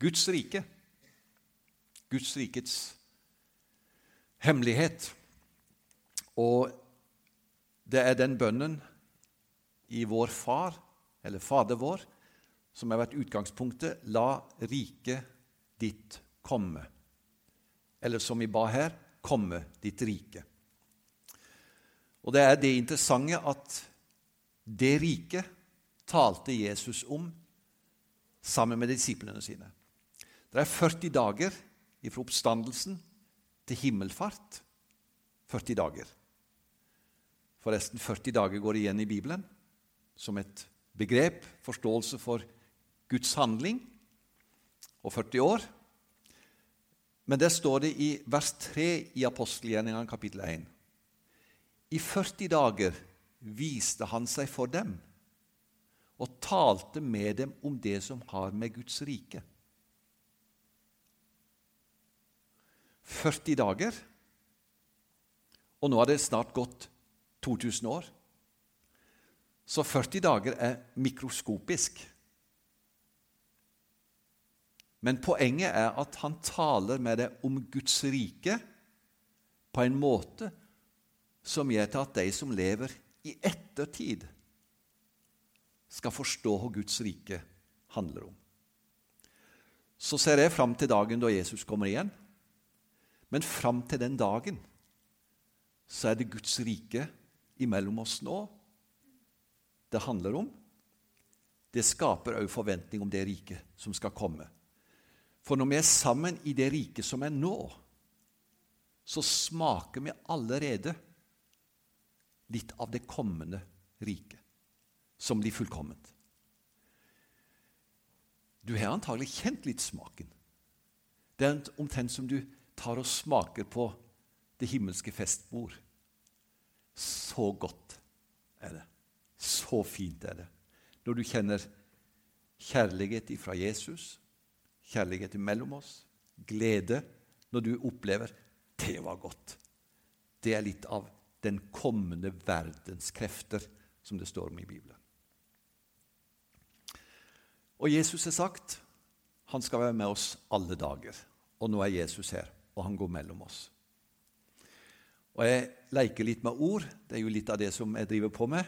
Guds rike. Guds rikets hemmelighet. Og det er den bønnen i vår Far, eller Fader vår, som har vært utgangspunktet. La riket ditt komme. Eller som vi ba her, komme ditt rike. Og det er det interessante at det riket talte Jesus om sammen med disiplene sine. Det er 40 dager fra oppstandelsen til himmelfart. 40 dager. Forresten, 40 dager går igjen i Bibelen som et begrep, forståelse for Guds handling, og 40 år. Men det står det i vers 3 i apostelgjerningene kapittel 1. I 40 dager viste han seg for dem og talte med dem om det som har med Guds rike. 40 dager, og nå har det snart gått 2000 år. Så 40 dager er mikroskopisk. Men poenget er at han taler med deg om Guds rike på en måte som gjør til at de som lever i ettertid, skal forstå hva Guds rike handler om. Så ser jeg fram til dagen da Jesus kommer igjen. Men fram til den dagen så er det Guds rike imellom oss nå det handler om. Det skaper òg forventning om det riket som skal komme. For når vi er sammen i det riket som er nå, så smaker vi allerede litt av det kommende riket, som blir fullkomment. Du har antagelig kjent litt smaken. Det er omtrent som du tar og smaker på det himmelske festbord. Så godt er det. Så fint er det. Når du kjenner kjærlighet fra Jesus, kjærlighet mellom oss, glede når du opplever 'det var godt'. Det er litt av den kommende verdens krefter, som det står om i Bibelen. Og Jesus har sagt han skal være med oss alle dager. Og nå er Jesus her, og han går mellom oss. Og Jeg leker litt med ord. Det er jo litt av det som jeg driver på med.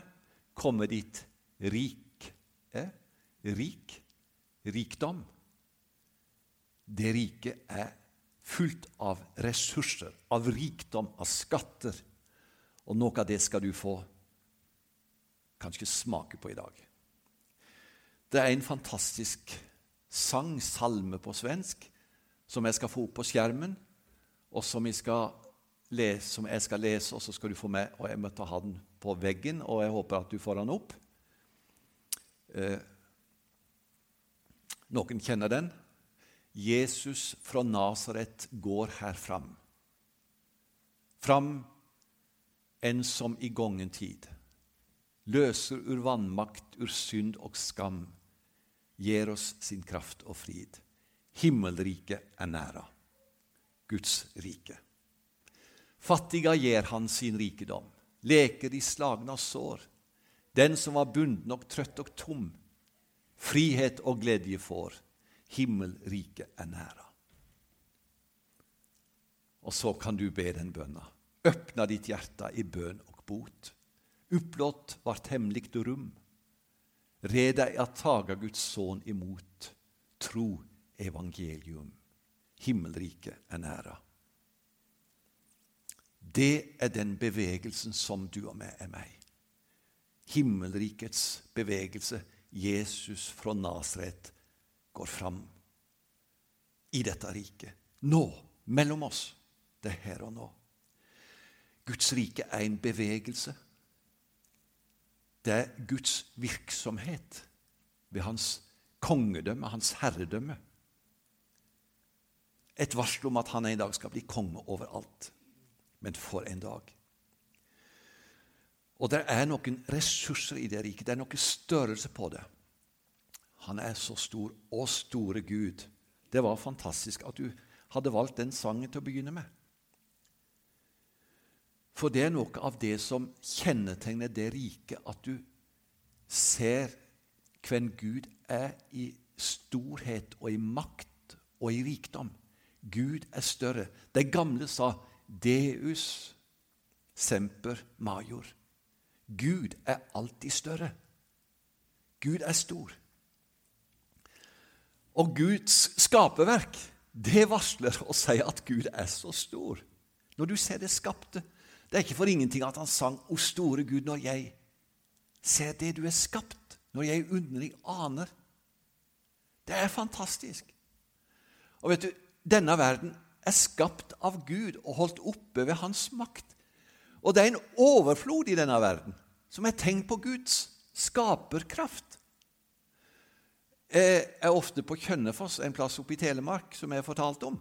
Komme dit rik. er. Rik. Rikdom. Det rike er fullt av ressurser, av rikdom, av skatter og noe av det skal du få kanskje smake på i dag. Det er en fantastisk sang, salme på svensk, som jeg skal få opp på skjermen, og som jeg skal lese, som jeg skal lese og så skal du få med. og Jeg måtte han på veggen, og jeg håper at du får han opp. Eh, noen kjenner den. Jesus fra Nasaret går her fram. Fram enn som i gongen tid. Løser ur vannmakt, ur synd og skam, gir oss sin kraft og frid. Himmelriket er næra, Guds rike. Fattiga gir han sin rikedom, leker de slagna sår. Den som var bunden og trøtt og tom, frihet og glede får. Himmelriket er næra. Og så kan du be den bønna Øpna ditt hjerte i bønn og bot. Upplåt vart hemligt rum. Red deg at taga Guds son imot. Tro evangelium. Himmelriket er næra. Det er den bevegelsen som du og meg er meg. Himmelrikets bevegelse. Jesus fra Nasret, går fram i dette riket. Nå, mellom oss. Det er her og nå. Guds rike er en bevegelse. Det er Guds virksomhet ved hans kongedømme, hans herredømme. Et varsel om at han en dag skal bli konge overalt. Men for en dag. Og det er noen ressurser i det riket. Det er noe størrelse på det. Han er så stor. og store Gud. Det var fantastisk at du hadde valgt den sangen til å begynne med. For det er noe av det som kjennetegner det riket, at du ser hvem Gud er i storhet og i makt og i rikdom. Gud er større. De gamle sa Deus semper major. Gud er alltid større. Gud er stor. Og Guds skaperverk, det varsler å si at Gud er så stor. Når du ser det skapte Det er ikke for ingenting at han sang 'O store Gud', når jeg ser det du er skapt, når jeg underlig aner. Det er fantastisk. Og vet du, denne verden er skapt av Gud og holdt oppe ved hans makt. Og det er en overflod i denne verden som er tegn på Guds skaperkraft. Jeg er ofte på Kjønnefoss, en plass oppe i Telemark, som jeg har fortalt om.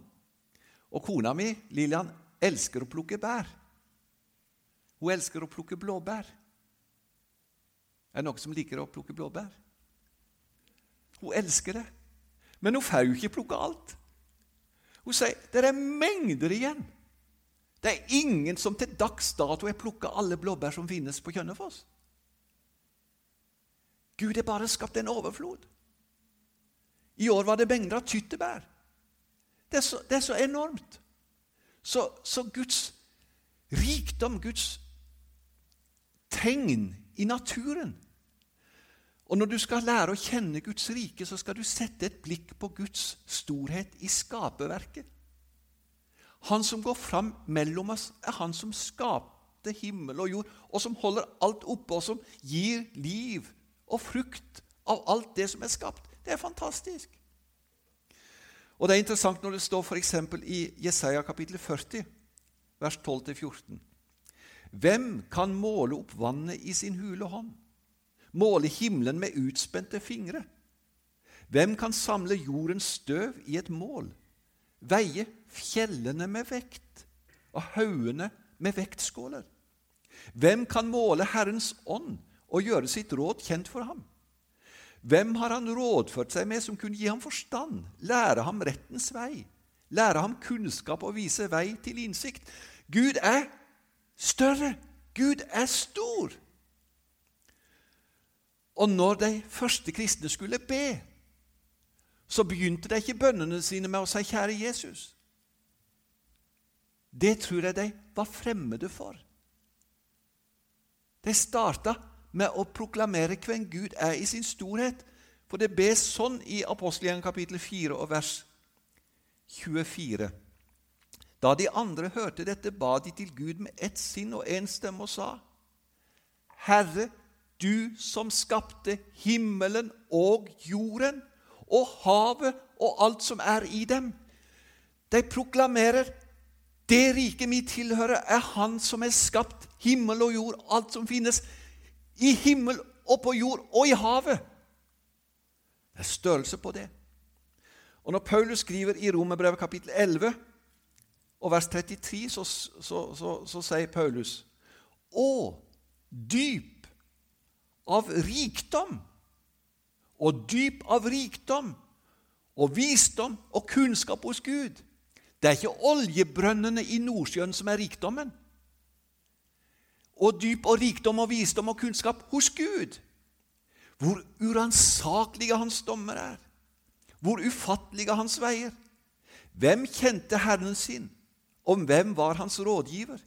Og kona mi, Lillian, elsker å plukke bær. Hun elsker å plukke blåbær. Er det noen som liker å plukke blåbær? Hun elsker det. Men hun får jo ikke plukke alt. Hun sier det er mengder igjen. Det er ingen som til dags dato har plukka alle blåbær som finnes på Kjønnefoss. Gud har bare skapt en overflod. I år var det mengder av tyttebær. Det er så, det er så enormt. Så, så, Guds rikdom, Guds tegn i naturen Og Når du skal lære å kjenne Guds rike, så skal du sette et blikk på Guds storhet i skaperverket. Han som går fram mellom oss, er han som skapte himmel og jord, og som holder alt oppe, og som gir liv og frukt av alt det som er skapt. Det er fantastisk. Og Det er interessant når det står f.eks. i Jesaja kapittel 40, vers 12-14. Hvem kan måle opp vannet i sin hule hånd? Måle himmelen med utspente fingre? Hvem kan samle jordens støv i et mål? Veie fjellene med vekt og haugene med vektskåler? Hvem kan måle Herrens ånd og gjøre sitt råd kjent for ham? Hvem har han rådført seg med som kunne gi ham forstand, lære ham rettens vei, lære ham kunnskap og vise vei til innsikt? Gud er større. Gud er stor. Og når de første kristne skulle be, så begynte de ikke bønnene sine med å si 'Kjære Jesus'. Det tror jeg de var fremmede for. De starta med å proklamere hvem Gud er i sin storhet. For det bes sånn i apostelgjengen kapittel 4 og vers 24. Da de andre hørte dette, ba de til Gud med ett sinn og én stemme og sa:" Herre, du som skapte himmelen og jorden og havet og alt som er i dem. De proklamerer det riket mitt tilhører, er Han som har skapt himmel og jord, alt som finnes i himmel og på jord og i havet. Det er størrelse på det. Og Når Paulus skriver i Romerbrevet kapittel 11 og vers 33, så, så, så, så sier Paulus Å, dyp av rikdom! Og dyp av rikdom og visdom og kunnskap hos Gud. Det er ikke oljebrønnene i Nordsjøen som er rikdommen og dyp og rikdom og visdom og kunnskap hos Gud. Hvor uransakelige hans dommer er, hvor ufattelige hans veier. Hvem kjente Herren sin, og hvem var hans rådgiver?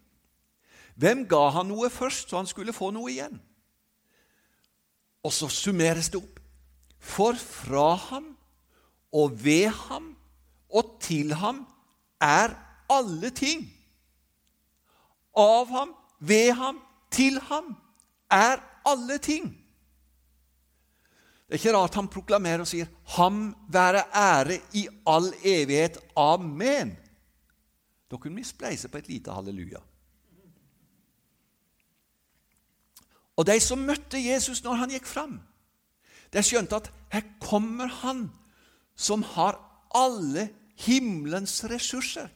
Hvem ga han noe først, så han skulle få noe igjen? Og så summeres det opp. For fra ham og ved ham og til ham er alle ting. Av ham, ved ham til ham er alle ting. Det er ikke rart han proklamerer og sier 'Ham være ære i all evighet. Amen'. Vi spleise på et lite halleluja. Og de som møtte Jesus når han gikk fram, de skjønte at her kommer han som har alle himmelens ressurser.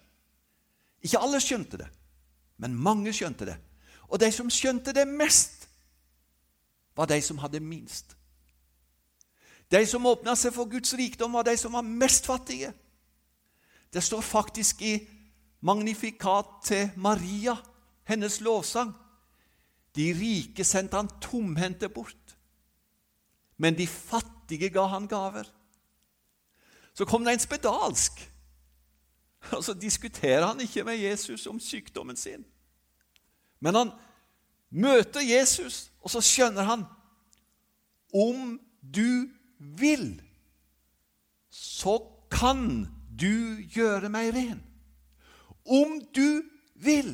Ikke alle skjønte det, men mange skjønte det. Og de som skjønte det mest, var de som hadde minst. De som åpna seg for Guds rikdom, var de som var mest fattige. Det står faktisk i magnifikat til Maria, hennes lovsang. De rike sendte han tomhendte bort, men de fattige ga han gaver. Så kom det en spedalsk. Og så diskuterer han ikke med Jesus om sykdommen sin. Men han møter Jesus, og så skjønner han om du vil, så kan du gjøre meg ren. Om du vil,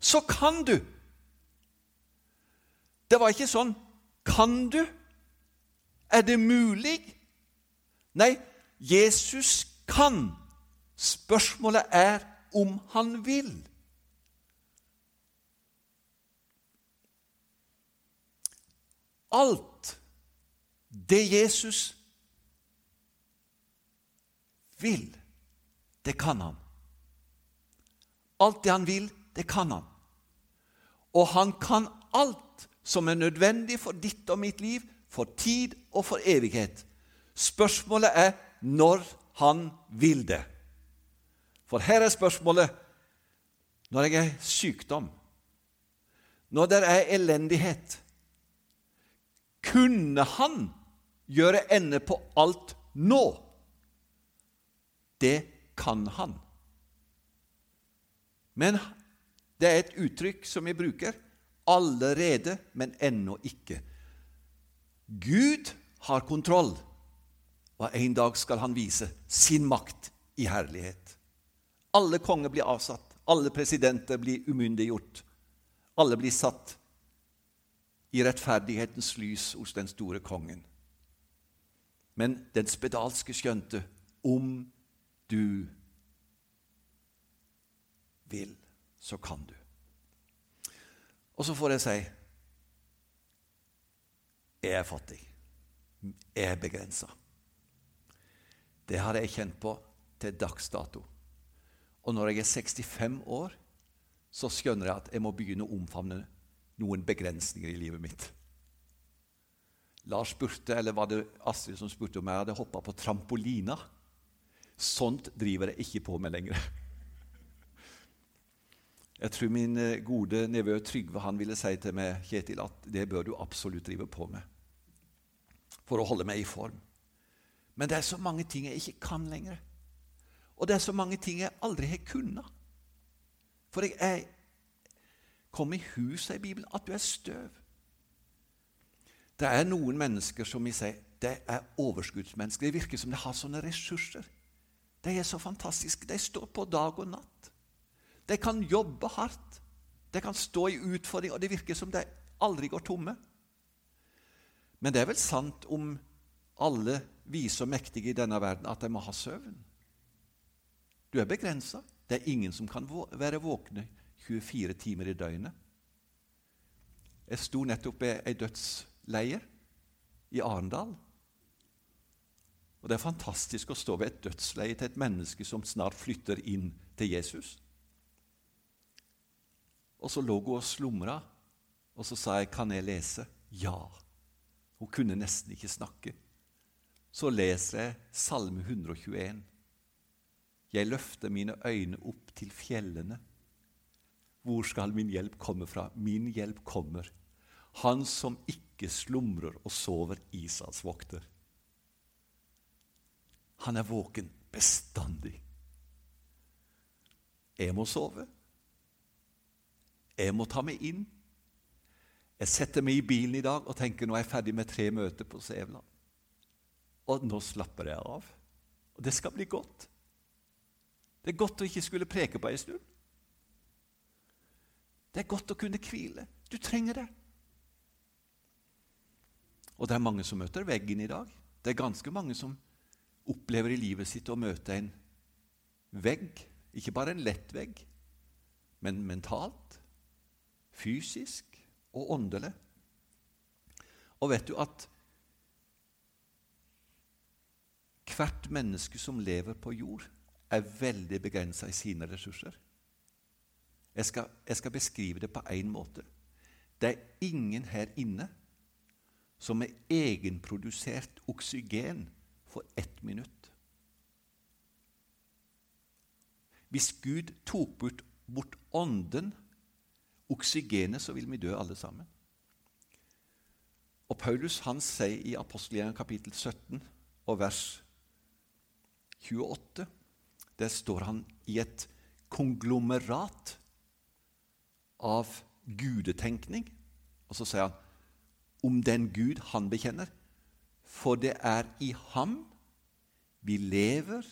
så kan du. Det var ikke sånn Kan du? Er det mulig? Nei, Jesus kan. Spørsmålet er om han vil. Alt det Jesus vil, det kan han. Alt det han vil, det kan han. Og han kan alt som er nødvendig for ditt og mitt liv, for tid og for evighet. Spørsmålet er når han vil det. For her er spørsmålet når jeg er sykdom, når det er elendighet Kunne han gjøre ende på alt nå? Det kan han. Men det er et uttrykk som vi bruker. Allerede, men ennå ikke. Gud har kontroll, og en dag skal han vise sin makt i herlighet. Alle konger blir avsatt, alle presidenter blir umyndiggjort. Alle blir satt i rettferdighetens lys hos den store kongen. Men den spedalske skjønte om du vil, så kan du. Og så får jeg si jeg er fattig. Jeg er begrensa. Det har jeg kjent på til dags dato. Og når jeg er 65 år, så skjønner jeg at jeg må begynne å omfavne noen begrensninger i livet mitt. Lars spurte, eller var det Astrid som spurte om jeg hadde hoppa på trampolina? Sånt driver jeg ikke på med lenger. Jeg tror min eh, gode nevø Trygve han ville si til meg Kjetil, at det bør du absolutt drive på med for å holde meg i form. Men det er så mange ting jeg ikke kan lenger. Og det er så mange ting jeg aldri har kunnet. For jeg er Kom i hus, sier Bibelen, at du er støv. Det er noen mennesker som vi sier det er overskuddsmennesker. Det virker som de har sånne ressurser. De er så fantastiske. De står på dag og natt. De kan jobbe hardt. De kan stå i utfordring, og det virker som de aldri går tomme. Men det er vel sant om alle vise og mektige i denne verden at de må ha søvn. Du er begrensa. Det er ingen som kan være våkne 24 timer i døgnet. Jeg sto nettopp ved ei dødsleie i Arendal. Og Det er fantastisk å stå ved et dødsleie til et menneske som snart flytter inn til Jesus. Og så lå hun og slumra, og så sa jeg, 'Kan jeg lese?' Ja. Hun kunne nesten ikke snakke. Så leser jeg Salme 121. Jeg løfter mine øyne opp til fjellene. Hvor skal min hjelp komme fra? Min hjelp kommer. Han som ikke slumrer og sover, Isas vokter. Han er våken bestandig. Jeg må sove. Jeg må ta meg inn. Jeg setter meg i bilen i dag og tenker nå er jeg ferdig med tre møter på Sævland. Og nå slapper jeg av. Og det skal bli godt. Det er godt å ikke skulle preke på ei stund. Det er godt å kunne hvile. Du trenger det. Og det er mange som møter veggen i dag. Det er ganske mange som opplever i livet sitt å møte en vegg. Ikke bare en lett vegg, men mentalt fysisk og åndelig. Og vet du at hvert menneske som lever på jord, er veldig begrensa i sine ressurser. Jeg skal, jeg skal beskrive det på én måte. Det er ingen her inne som er egenprodusert oksygen for ett minutt. Hvis Gud tok bort, bort ånden oksygenet, så vil vi dø alle sammen. Og Paulus han sier i apostelgjerningen kapittel 17 og vers 28. Der står han i et konglomerat av gudetenkning. Og så sier han om den Gud han bekjenner. For det er i ham vi lever,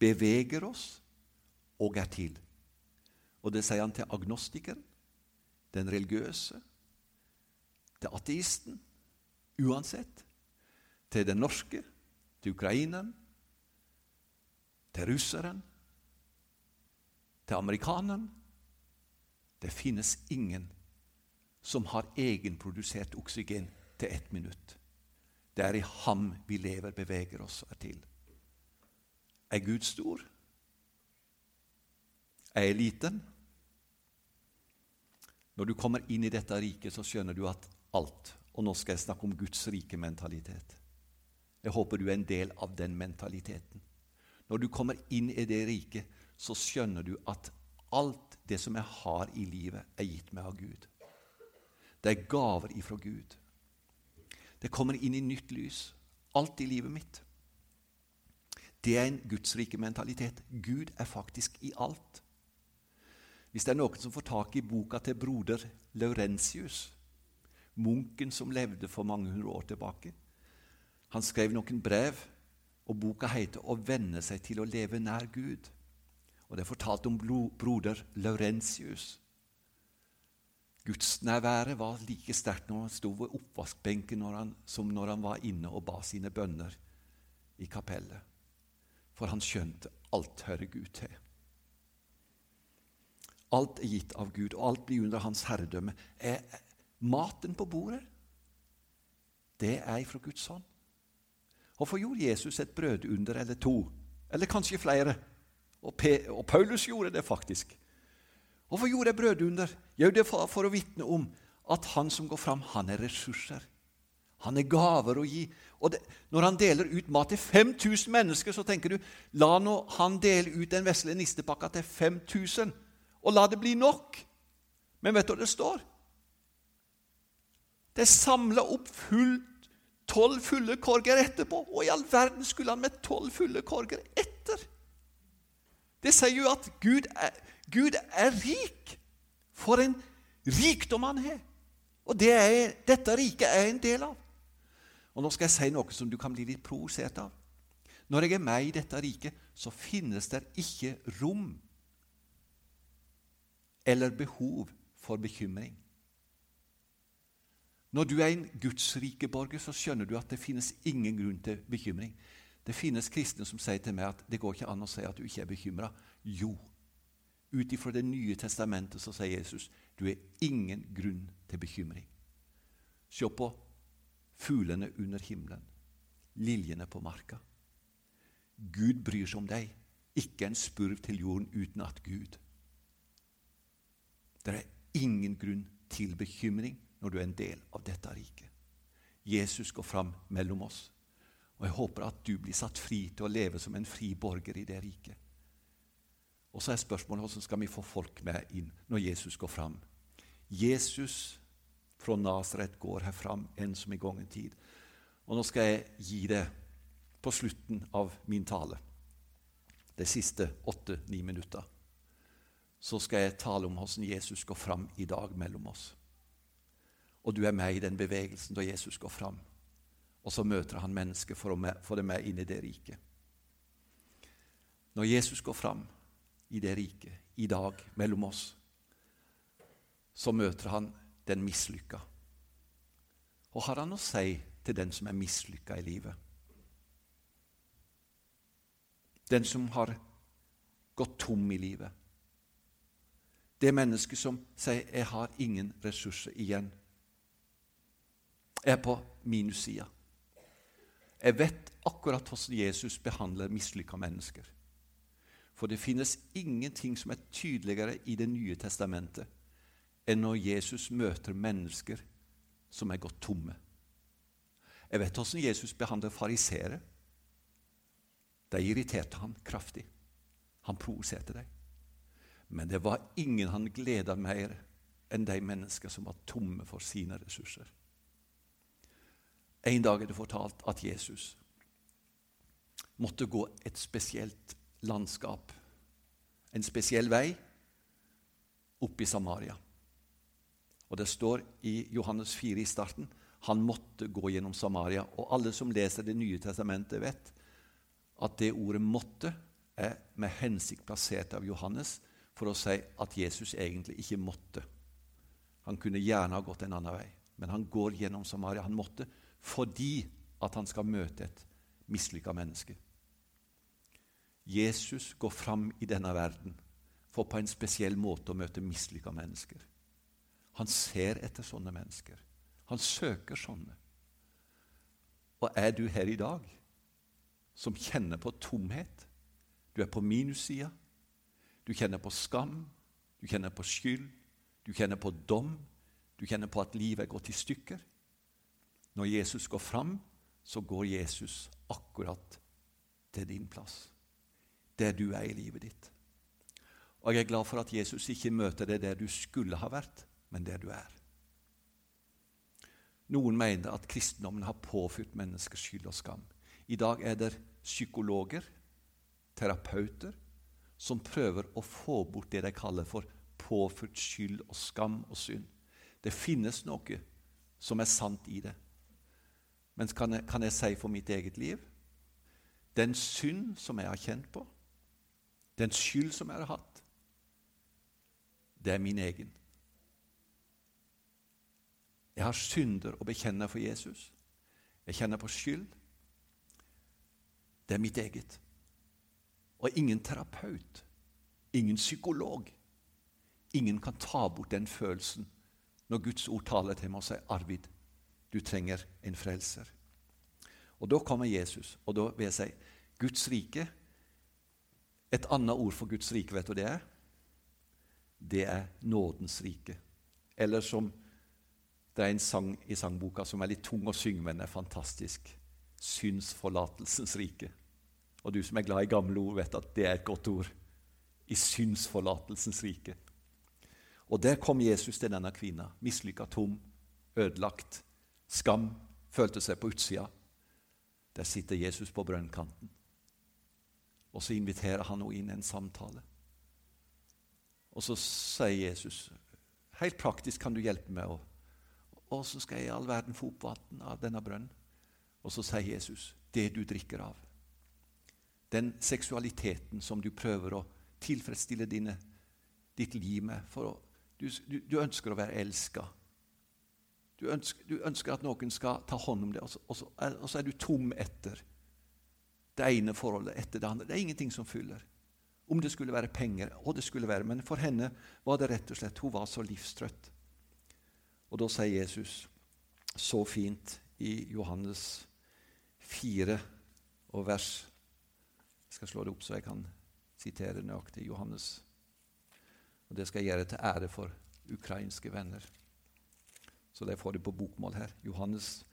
beveger oss og er til. Og det sier han til agnostikeren, den religiøse, til ateisten, uansett. Til den norske, til ukraineren, til russeren, til amerikaneren. Det finnes ingen som har egenprodusert oksygen til ett minutt. Det er i ham vi lever, beveger oss er til. Er Gud stor? Er jeg liten? Når du kommer inn i dette riket, så skjønner du at alt Og nå skal jeg snakke om Guds rike mentalitet. Jeg håper du er en del av den mentaliteten. Når du kommer inn i det riket, så skjønner du at alt det som jeg har i livet, er gitt meg av Gud. Det er gaver ifra Gud. Det kommer inn i nytt lys. Alt i livet mitt. Det er en gudsrike mentalitet. Gud er faktisk i alt. Hvis det er noen som får tak i boka til broder Laurentius, munken som levde for mange hundre år tilbake Han skrev noen brev, og boka heter 'Å venne seg til å leve nær Gud'. Og Det er fortalt om broder Laurentius Gudsnærværet var like sterkt når han sto ved oppvaskbenken når han, som når han var inne og ba sine bønner i kapellet. For han skjønte alt hører Gud til. Alt er gitt av Gud, og alt blir under hans herredømme. Er maten på bordet, det er fra Guds hånd. Hvorfor gjorde Jesus et brødunder eller to? Eller kanskje flere? Og, og Paulus gjorde det faktisk. Hvorfor gjorde jeg brødunder? Jo, det var for å vitne om at han som går fram, han er ressurser. Han er gaver å gi. Og det, Når han deler ut mat til 5000 mennesker, så tenker du la nå han dele ut den vesle nistepakka til 5000, og la det bli nok. Men vet du hva det står? Det er samla opp fullt tolv fulle korger etterpå. Og i all verden skulle han med tolv fulle korger etter? Det sier jo at Gud er, Gud er rik. For en rikdom han har! Og det er, dette riket er en del av. Og Nå skal jeg si noe som du kan bli litt provosert av. Når jeg er med i dette riket, så finnes det ikke rom eller behov for bekymring. Når du er en gudsrike borger, så skjønner du at det finnes ingen grunn til bekymring. Det finnes kristne som sier til meg at det går ikke an å si at du ikke er bekymra. Jo, ut ifra Det nye testamentet så sier Jesus du er ingen grunn til bekymring. Se på fuglene under himmelen, liljene på marka. Gud bryr seg om deg, ikke en spurv til jorden uten at Gud. Det er ingen grunn til bekymring når du er en del av dette riket. Jesus går fram mellom oss, og jeg håper at du blir satt fri til å leve som en fri borger i det riket. Og så er spørsmålet hvordan skal vi få folk med inn når Jesus går fram. Jesus fra Nasaret går her fram enn som i gangen tid. Og nå skal jeg gi det på slutten av min tale, de siste åtte-ni minutter. Så skal jeg tale om hvordan Jesus går fram i dag mellom oss. Og du er med i den bevegelsen da Jesus går fram. Og så møter han mennesker for å få det med inn i det riket. Når Jesus går fram, i det riket i dag mellom oss, så møter han den mislykka. Og har han å si til den som er mislykka i livet? Den som har gått tom i livet. Det mennesket som sier 'jeg har ingen ressurser igjen'. Jeg er på minussida. Jeg vet akkurat hvordan Jesus behandler mislykka mennesker. For det finnes ingenting som er tydeligere i Det nye testamentet enn når Jesus møter mennesker som er gått tomme. Jeg vet hvordan Jesus behandler fariseere. De irriterte han kraftig. Han provoserte dem. Men det var ingen han gleda mer enn de mennesker som var tomme for sine ressurser. En dag er det fortalt at Jesus måtte gå et spesielt landskap, en spesiell vei, opp i Samaria. Og Det står i Johannes 4 i starten han måtte gå gjennom Samaria. Og alle som leser Det nye testamentet, vet at det ordet 'måtte' er med hensikt plassert av Johannes for å si at Jesus egentlig ikke måtte. Han kunne gjerne ha gått en annen vei, men han går gjennom Samaria. Han måtte fordi at han skal møte et mislykka menneske. Jesus går fram i denne verden for på en spesiell måte å møte mislykka mennesker. Han ser etter sånne mennesker. Han søker sånne. Og er du her i dag som kjenner på tomhet? Du er på minussida. Du kjenner på skam. Du kjenner på skyld. Du kjenner på dom. Du kjenner på at livet er gått i stykker. Når Jesus går fram, så går Jesus akkurat til din plass. Der du er i livet ditt. Og jeg er glad for at Jesus ikke møter deg der du skulle ha vært, men der du er. Noen mener at kristendommen har påført menneskers skyld og skam. I dag er det psykologer, terapeuter, som prøver å få bort det de kaller for påført skyld og skam og synd. Det finnes noe som er sant i det. Men kan jeg, kan jeg si for mitt eget liv den synd som jeg har kjent på, den skyld som jeg har hatt, det er min egen. Jeg har synder å bekjenne for Jesus. Jeg kjenner på skyld. Det er mitt eget. Og ingen terapeut, ingen psykolog, ingen kan ta bort den følelsen når Guds ord taler til meg og sier 'Arvid, du trenger en frelser'. Og Da kommer Jesus, og da vil jeg si Guds rike Et annet ord for Guds rike, vet du det er? Det er nådens rike. Eller som det er en sang i sangboka som er litt tung å synge, men er fantastisk. Synsforlatelsens rike. Og du som er glad i gamle ord, vet at det er et godt ord. I synsforlatelsens rike. Og der kom Jesus til denne kvinna, mislykka, tom, ødelagt, skam, følte seg på utsida. Der sitter Jesus på brønnkanten. Og så inviterer han henne inn i en samtale. Og så sier Jesus, helt praktisk kan du hjelpe meg. Og så skal jeg i all verden få opp vann av denne brønnen. Og så sier Jesus, det du drikker av, den seksualiteten som du prøver å tilfredsstille dine, ditt liv med. For å, du, du, du, ønsker å være elska. Du, du ønsker, at noen skal ta hånd om det, og så, og, så, og så, er du tom etter det ene forholdet etter det andre. Det er ingenting som fyller. Om det skulle være penger, og det skulle være, men for henne var det rett og slett Hun var så livstrøtt. Og da sier Jesus så fint i Johannes 4 og vers jeg skal slå det opp så jeg kan sitere nøyaktig Johannes. Og Det skal jeg gjøre til ære for ukrainske venner. Så de får det på bokmål her. Johannes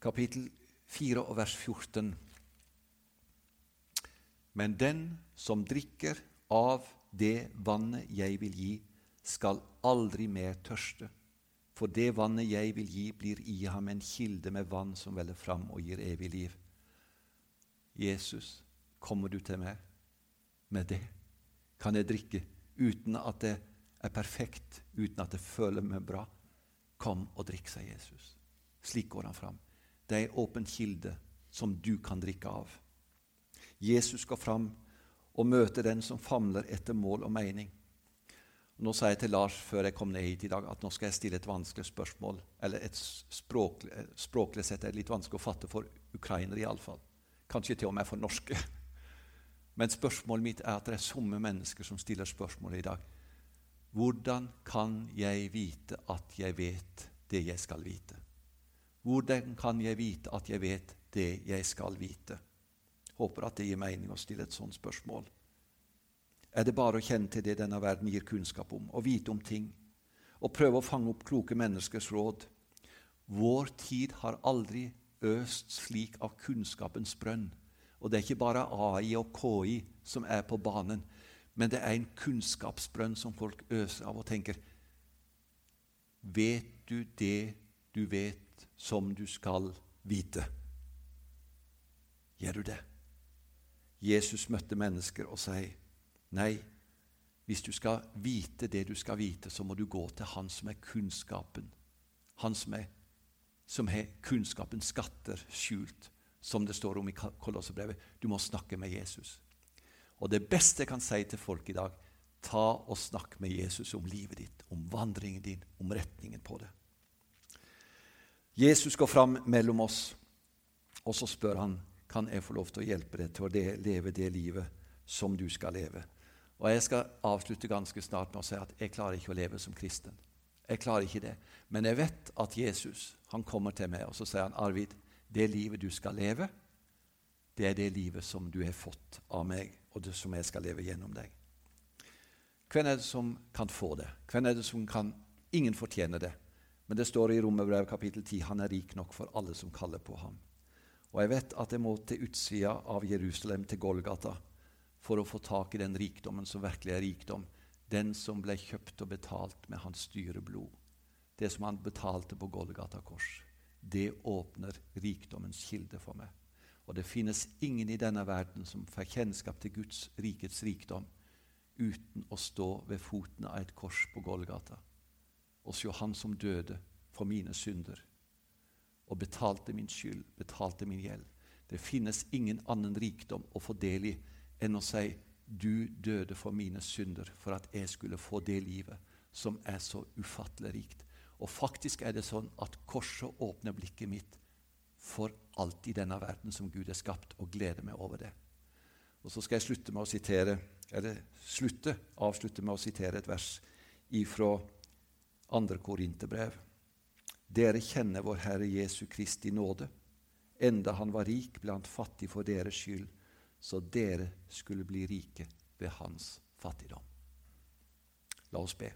kapittel 4 og vers 14. Men den som drikker av det vannet jeg vil gi, skal aldri mer tørste. For det vannet jeg vil gi, blir i ham en kilde med vann som veller fram og gir evig liv. Jesus Kommer du til meg med det? Kan jeg drikke uten at det er perfekt, uten at jeg føler meg bra? Kom og drikk, sier Jesus. Slik går han fram. Det er en åpen kilde som du kan drikke av. Jesus går fram og møter den som famler etter mål og mening. Nå sa jeg til Lars før jeg kom ned hit i dag, at nå skal jeg stille et vanskelig spørsmål. Eller et språklig, språklig sett er det litt vanskelig å fatte for ukrainere, iallfall. Kanskje til og med for norske. Men spørsmålet mitt er at det er somme mennesker som stiller spørsmålet i dag. Hvordan kan jeg vite at jeg vet det jeg skal vite? Hvordan kan jeg vite at jeg vet det jeg skal vite? Håper at det gir mening å stille et sånt spørsmål. Er det bare å kjenne til det denne verden gir kunnskap om, og vite om ting, og prøve å fange opp kloke menneskers råd? Vår tid har aldri øst slik av kunnskapens brønn og det er ikke bare AI og KI som er på banen, men det er en kunnskapsbrønn som folk øser av og tenker Vet du det du vet som du skal vite? Gjør du det? Jesus møtte mennesker og sier nei, hvis du skal vite det du skal vite, så må du gå til Han som er kunnskapen. Han som, er, har kunnskapens skatter skjult, som det står om i Kolossebrevet. Du må snakke med Jesus. Og det beste jeg kan si til folk i dag, ta og snakk med Jesus om livet ditt, om vandringen din, om retningen på det. Jesus går fram mellom oss, og så spør han kan jeg få lov til å hjelpe deg til å leve det livet som du skal leve. Og Jeg skal avslutte ganske snart med å si at jeg klarer ikke å leve som kristen. Jeg klarer ikke det. Men jeg vet at Jesus han kommer til meg og så sier han, Arvid, det livet du skal leve, det er det livet som du har fått av meg, og det som jeg skal leve gjennom deg. Hvem er det som kan få det? Hvem er det som kan Ingen fortjener det. Men det står i Romerbrevet kapittel 10 han er rik nok for alle som kaller på ham. Og jeg vet at jeg må til utsida av Jerusalem, til Golgata, for å få tak i den rikdommen som virkelig er rikdom. Den som ble kjøpt og betalt med hans dyre blod. Det som han betalte på Golgata kors. Det åpner rikdommens kilde for meg. Og det finnes ingen i denne verden som får kjennskap til Guds rikets rikdom uten å stå ved foten av et kors på Golgata og se Han som døde for mine synder og betalte min skyld, betalte min gjeld. Det finnes ingen annen rikdom å få del i enn å si du døde for mine synder for at jeg skulle få det livet som er så ufattelig rikt. Og faktisk er det sånn at korset åpner blikket mitt for alt i denne verden som Gud har skapt, og gleder meg over det. Og Så skal jeg slutte med å sitere eller slutte, avslutte med å sitere et vers ifra andre Korinterbrev. Dere kjenner vår Herre Jesu Kristi nåde. Enda han var rik, blant fattig for deres skyld, så dere skulle bli rike ved hans fattigdom. La oss be.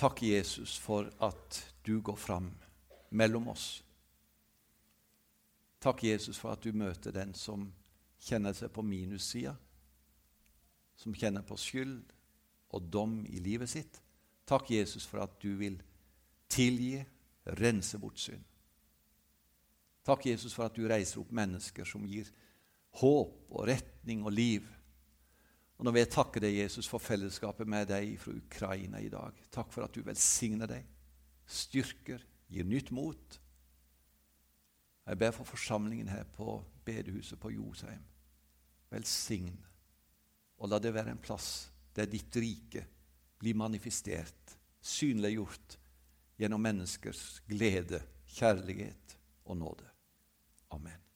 Takk, Jesus, for at du går fram mellom oss. Takk, Jesus, for at du møter den som kjenner seg på minussida, som kjenner på skyld og dom i livet sitt. Takk, Jesus, for at du vil tilgi, rense bort synd. Takk, Jesus, for at du reiser opp mennesker som gir håp og retning og liv. Og Nå vil jeg takke deg, Jesus, for fellesskapet med deg fra Ukraina i dag. Takk for at du velsigner deg, styrker, gir nytt mot. Jeg ber for forsamlingen her på bedehuset på Josheim. Velsign, og la det være en plass der ditt rike blir manifestert, synliggjort gjennom menneskers glede, kjærlighet og nåde. Amen.